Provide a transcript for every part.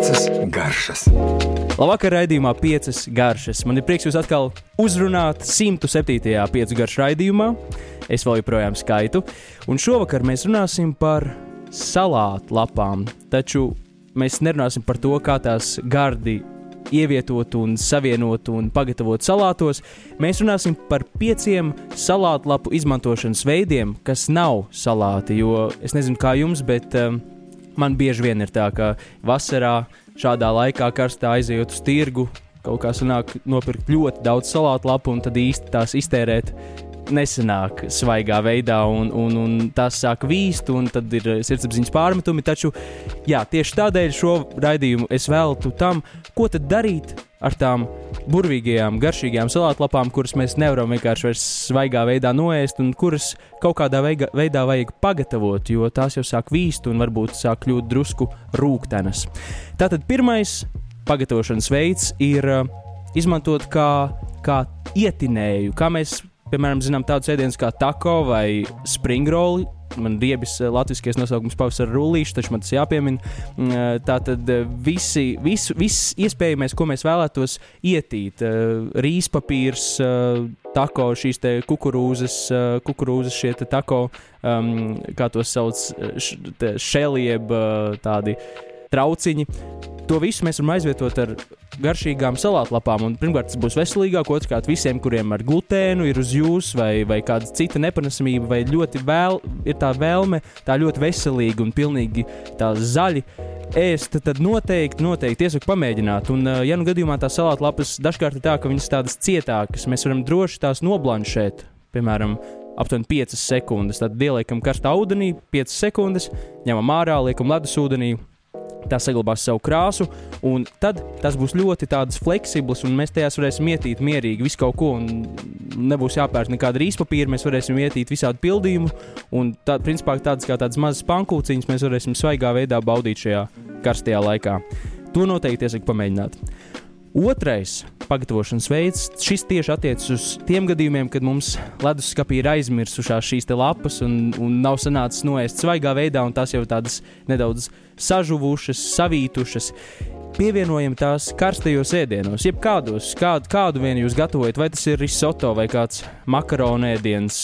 Piecas garšas. Labvakar, raidījumā piecas garšas. Man ir prieks jūs atkal uzrunāt 107. piecu garšu raidījumā. Es vēl joprojām skaitu. Un šovakar mēs runāsim par salātu lapām. Taču mēs nerunāsim par to, kā tās gardi ievietot un savienot un pagatavot salātos. Mēs runāsim par pieciem salātu lapu izmantošanas veidiem, kas nav salāti. Jo es nezinu, kā jums, bet um, man bieži vien ir tā, ka vasarā šādā laikā karstā aizejot uz tirgu, kaut kā sanāk nopirkt ļoti daudz salātu lapu un tad īsti tās iztērēt. Nesenāk, svaigā veidā, un, un, un tas sāk vīst, un tad ir sirdsapziņas pārmetumi. Taču, jā, tieši tādēļ šo raidījumu es veltu tam, ko tad darīt ar tām burvīgajām, garšīgajām salātlapām, kuras mēs nevaram vienkārši vairs svaigā veidā noēst, un kuras kaut kādā veiga, veidā vajag pagatavot, jo tās jau sāk vīst un varbūt sāk kļūt drusku rūktenas. Tātad pirmais pagatavošanas veids ir uh, izmantot kā, kā ietinēju, kā mēs, piemēram, zinām tādus ēdienus kā tako vai springroli, man riebis latviešu nosaukums pavasara rullīši, taču man tas jāpiemina. Tā tad visi, visu, viss iespējamais, ko mēs vēlētos ietīt, rīspapīrs, tako, šīs kukurūzas, kukurūzas šie tako, um, kā tos sauc, šelieb tādi trauciņi. To visu mēs varam aizvietot ar garšīgām salātlapām. Pirmkārt, tas būs veselīgāk, otrkārt, visiem, kuriem ar glutēnu ir uz jums, vai, vai kāda cita nepanesamība, vai ļoti vēl, ir tā vēlme, tā ļoti veselīga un pilnīgi tā zaļa. Ēst, tad noteikti, noteikti iesaku pamēģināt. Un, ja nu gadījumā tās salātlapas dažkārt ir tā, ka viņas tādas cietākas, mēs varam droši tās noblanšēt. Piemēram, aptuveni 5 sekundes. Tad ieliekam karstā ūdenī, 5 sekundes, ņemam ārā, liekam ledus ūdenī, tā saglabās savu krāsu, un tad tas būs ļoti fleksibls, un mēs tajās varēsim ietīt mierīgi visu kaut ko, un nebūs jāpērk nekāda rīspapīra, mēs varēsim ietīt visādi pildījumu, un tā, principā tādas kā tādas mazas pankūciņas mēs varēsim svaigā veidā baudīt šajā karstajā laikā. To noteikti iesaku pamēģināt. Otrais pagatavošanas veids, šis tieši attiecas uz tiem gadījumiem, kad mums leduskapī ir aizmirsušās šīs lapas un, un nav sanācis noēst svaigā veidā, un tās jau tādas nedaudz sažuvušas, savītušas. Pievienojam tās karstajos ēdienos, jebkādos, kādu, kādu vien jūs gatavojat, vai tas ir risoto vai kāds makaronu ēdiens.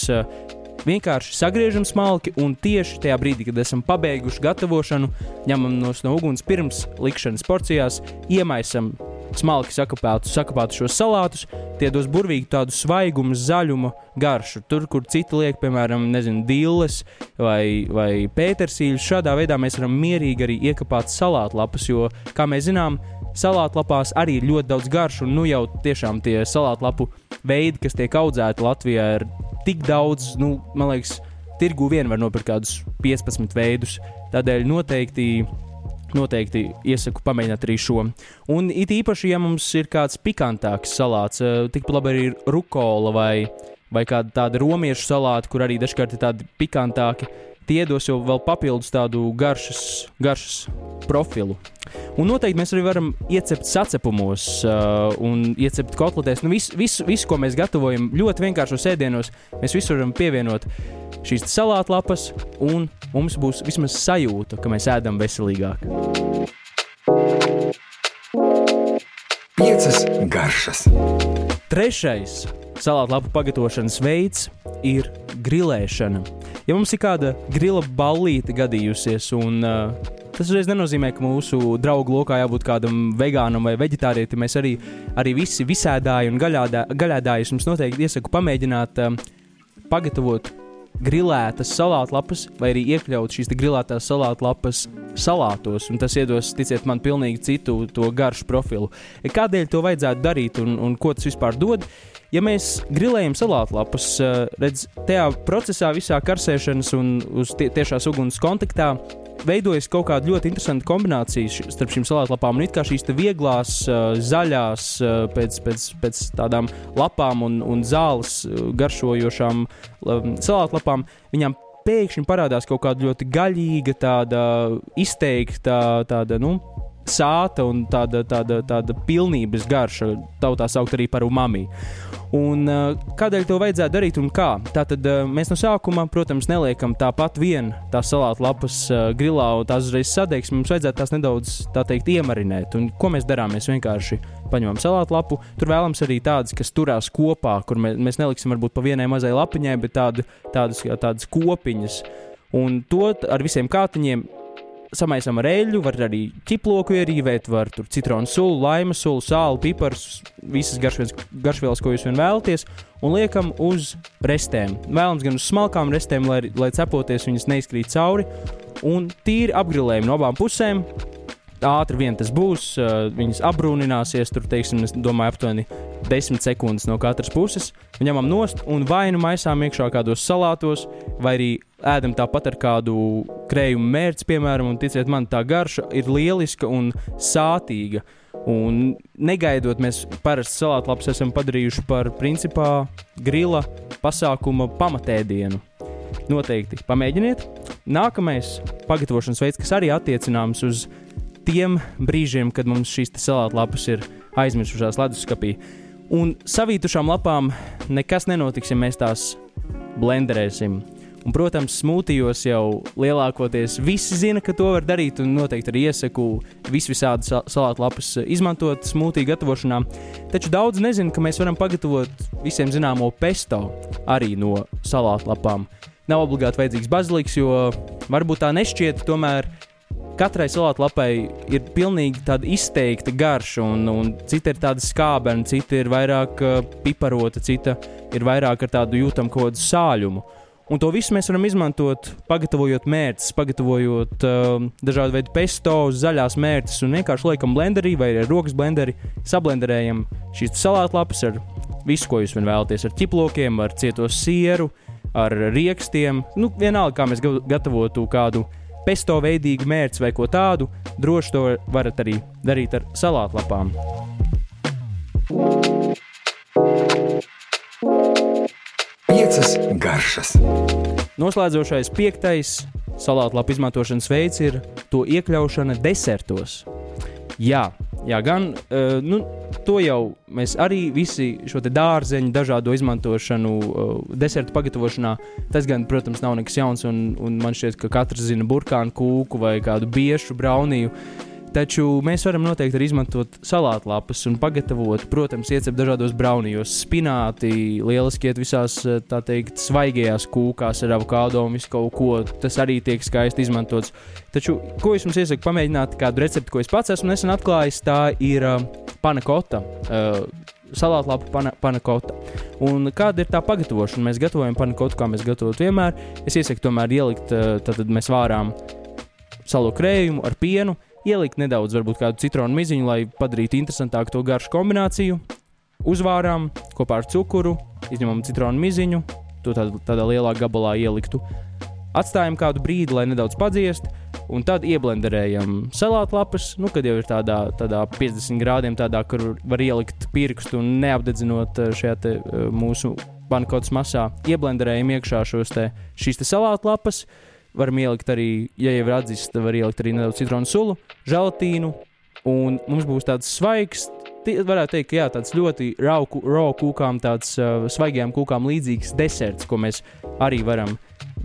Vienkārši sagriežam smalki un tieši tajā brīdī, kad esam pabeiguši gatavošanu, ņemam no uguns pirms likšanas porcijās, iemaisam smalki sakapētu, sakapētu šos salātus, tie dos burvīgi tādu svaigumu, zaļumu garšu. Tur, kur citi liek, piemēram, nezinu, dilles vai, vai pētersīļus, šādā veidā mēs varam mierīgi arī iekapāt salātlapas, jo, kā mēs zinām, salātlapās arī ir ļoti daudz garšu, un nu jau tiešām tie salātlapu veidi, kas tiek audzēti Latvijā, ir tik daudz, nu, man liekas, tirgu vien var nopirkt kādus 15 veidus. Tādēļ noteikti noteikti iesaku pamēģināt arī šo. Un it īpaši, ja mums ir kāds pikantāks salāts, eh, tikpat labi arī rukola vai, vai kāda tāda romiešu salāta, kur arī dažkārt ir tādi pikantāki, tie dos jau vēl papildus tādu garšas, garšas profilu. Un noteikti mēs arī varam iecept sacepumos uh, un iecept kotletēs. Nu, visu, visu, visu, ko mēs gatavojam, ļoti vienkāršos ēdienos, mēs visu varam pievienot šīs salātlapas, un mums būs vismaz sajūta, ka mēs ēdam veselīgāk. Piecas garšas. Trešais salātlapu pagatavošanas veids ir grilēšana. Ja mums ir kāda grila ballīte gadījusies, un uh, tas uzreiz nenozīmē, ka mūsu draugu lokā jābūt kādam vegānam vai vegetārietim, mēs arī, arī visi visēdāji un gaļādā, gaļādāji jums noteikti iesaku pamēģināt uh, pagatavot grilētas salātlapas, vai arī iekļaut šīs grilētās salātlapas salātos, un tas iedos, ticiet man, pilnīgi citu to garšu profilu. Kādēļ to vajadzētu darīt un, un ko tas vispār dod? Ja mēs grilējam salātlapas, eh, redz, tajā procesā, visā karsēšanas un uz tie, tiešās uguns kontaktā, veidojas kaut kāda ļoti interesanta kombinācija starp šīm salātlapām. Un it kā šīs vieglās, zaļās, pēc, pēc, pēc tādām lapām un, un zāles garšojošām salātlapām, viņām pēkšņi parādās kaut kāda ļoti gaļīga, tāda izteikta, tāda, nu, sāta un tāda, tāda, tāda pilnības garša, tautā saukt arī par umami. Un, uh, kādēļ to vajadzētu darīt un kā? Tātad uh, mēs no sākuma, protams, neliekam tāpat vien tās salātu lapas uh, grilā un tās uzreiz sadegsim. Mums vajadzētu tās nedaudz, tā teikt, iemarinēt. Un ko mēs darām? Mēs vienkārši paņemam salātu lapu. Tur vēlams arī tādas, kas turās kopā, kur mēs neliksim varbūt pa vienai mazai lapiņai, bet tādu, tādas, tādas kopiņas. Un to ar visiem kātiņiem samaisām ar eļļu, var arī ķiploku ierīvēt, var tur citronu sulu, laima sulu, sāli, piparus, visas garšvielas, ko jūs vien vēlaties, un liekam uz restēm. Vēlams gan uz smalkām restēm, lai, lai cepoties viņas neizkrīt cauri, un tīri apgrilējam no abām pusēm. Ātri vien tas būs, viņas apbrūnināsies, tur, teiksim, es domāju, aptuveni 10 sekundes no katras puses. Ņemam nost un vai nu maisām iekšā kādos salātos, vai arī ēdam tāpat ar kādu krējumu mērci, piemēram, un ticiet man, tā garša ir lieliska un sātīga. Un negaidot, mēs parasti salātlapus esam padarījuši par principā grila pasākuma pamatēdienu. Noteikti pamēģiniet. Nākamais pagatavošanas veids, kas arī attiecināms uz tiem brīžiem, kad mums šīs salātlapas ir aizmirsušās leduskapī. Un savītušām lapām nekas nenotiks, ja mēs tās blenderēsim. Un, protams, smūtijos jau lielākoties visi zina, ka to var darīt. Un noteikti arī iesaku visvisādi salātu lapas izmantot smūtiju gatavošanā. Taču daudz nezina, ka mēs varam pagatavot visiem zināmo pesto arī no salātu lapām. Nav obligāti vajadzīgs baziliks, jo varbūt tā nešķiet, tomēr katrai salātu lapai ir pilnīgi tāda izteikta garša, un, un cita ir tāda skābena, cita ir vairāk uh, piparota, cita ir vairāk ar tādu jūtamu kaut kādu sāļumu. Un to visu mēs varam izmantot, pagatavojot mērķus, pagatavojot uh, dažādu veidu pesto, zaļās mērķus, un vienkārši liekam blenderī vai ar rokas blenderi, sablenderējam šīs salātu lapas ar visu, ko jūs vēlaties, ar ķiplokiem, ar cieto sieru, ar rīkstiem. Nu, vienalga, kā mēs gatavotu kādu pesto veidīgu mērci vai ko tādu, droši to varat arī darīt ar salātlapām. Piecas garšas. Noslēdzošais piektais salātlapu izmantošanas veids ir to iekļaušana desertos. Jā, jā gan uh, nu, to jau mēs arī visi šo dārzeņu, dažādo izmantošanu, uh, desertu pagatavošanā, tas gan, protams, nav nekas jauns. Un, un man šķiet, ka katrs zina burkānu kūku vai kādu biešu brauniju. Taču mēs varam noteikti arī izmantot salātlapas un pagatavot, protams, iecept dažādos braunijos, spināti, lieliski iet visās, tā teikt, svaigajās kūkās ar avokado un visu kaut ko. Tas arī tiek skaisti izmantots. Taču, ko es jums iesaku pamēģināt, kādu recepti, ko es pats esmu nesen atklājis, tā ir uh, panakota. Uh, salātlapu pana, panakota. Un kāda ir tā pagatavošana? Mēs gatavojam panakotu, kā mēs gatavojam vienmēr. Es iesaku tomēr ielikt, tad mēs vārām salu krējumu ar pienu, ielikt nedaudz, varbūt kādu citronu miziņu, lai padarītu interesantāku to garšu kombināciju. Uzvārām kopā ar cukuru, izņemam citronu miziņu, to tādā, tādā lielā gabalā ieliktu. Atstājam kādu brīdi, lai nedaudz padziest, un tad ieblenderējam salātu lapas, nu, kad jau ir tādā, tādā 50 grādiem, tādā, kur var ielikt pirkstu un neapdedzinot eh, šajā te, eh, mūsu bankotas masā. Ieblenderējam iekšā šos te, šīs te salātu lapas, uh, varam ielikt arī, ja jau ir atzīst, var ielikt arī nedaudz citronu sulu, želatīnu, un mums būs tāds svaigs. Varētu teikt, ka jā, tāds ļoti rauku, raw kūkām, tāds uh, svaigajām kūkām līdzīgs deserts, ko mēs arī varam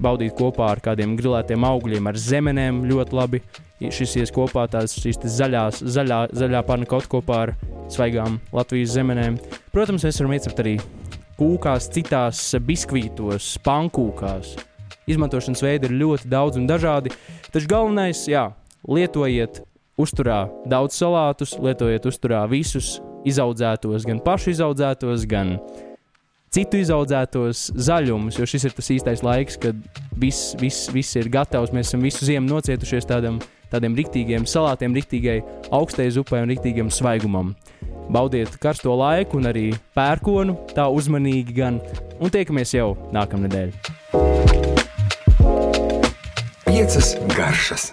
baudīt kopā ar kādiem grilētiem augļiem, ar zemenēm ļoti labi. Šis ies kopā tās zaļās, zaļā, zaļā parna kaut kopā ar svaigām Latvijas zemenēm. Protams, mēs varam iecept arī kūkās, citās biskvītos, pankūkās. Izmantošanas veidi ir ļoti daudz un dažādi. Taču galvenais, jā, lietojiet uzturā daudz salātus, lietojiet uzturā visus izaudzētos, gan pašu izaudzētos, gan citu izaudzētos zaļumus, jo šis ir tas īstais laiks, kad viss, viss, viss ir gatavs. Mēs esam visu ziemu nocietušies tādam, tādiem riktīgiem salātiem, riktīgai augstai zupai un riktīgam svaigumam. Baudiet karsto laiku un arī pērkonu tā uzmanīgi gan, un tiekamies jau nākamnedēļ. Piecas garšas.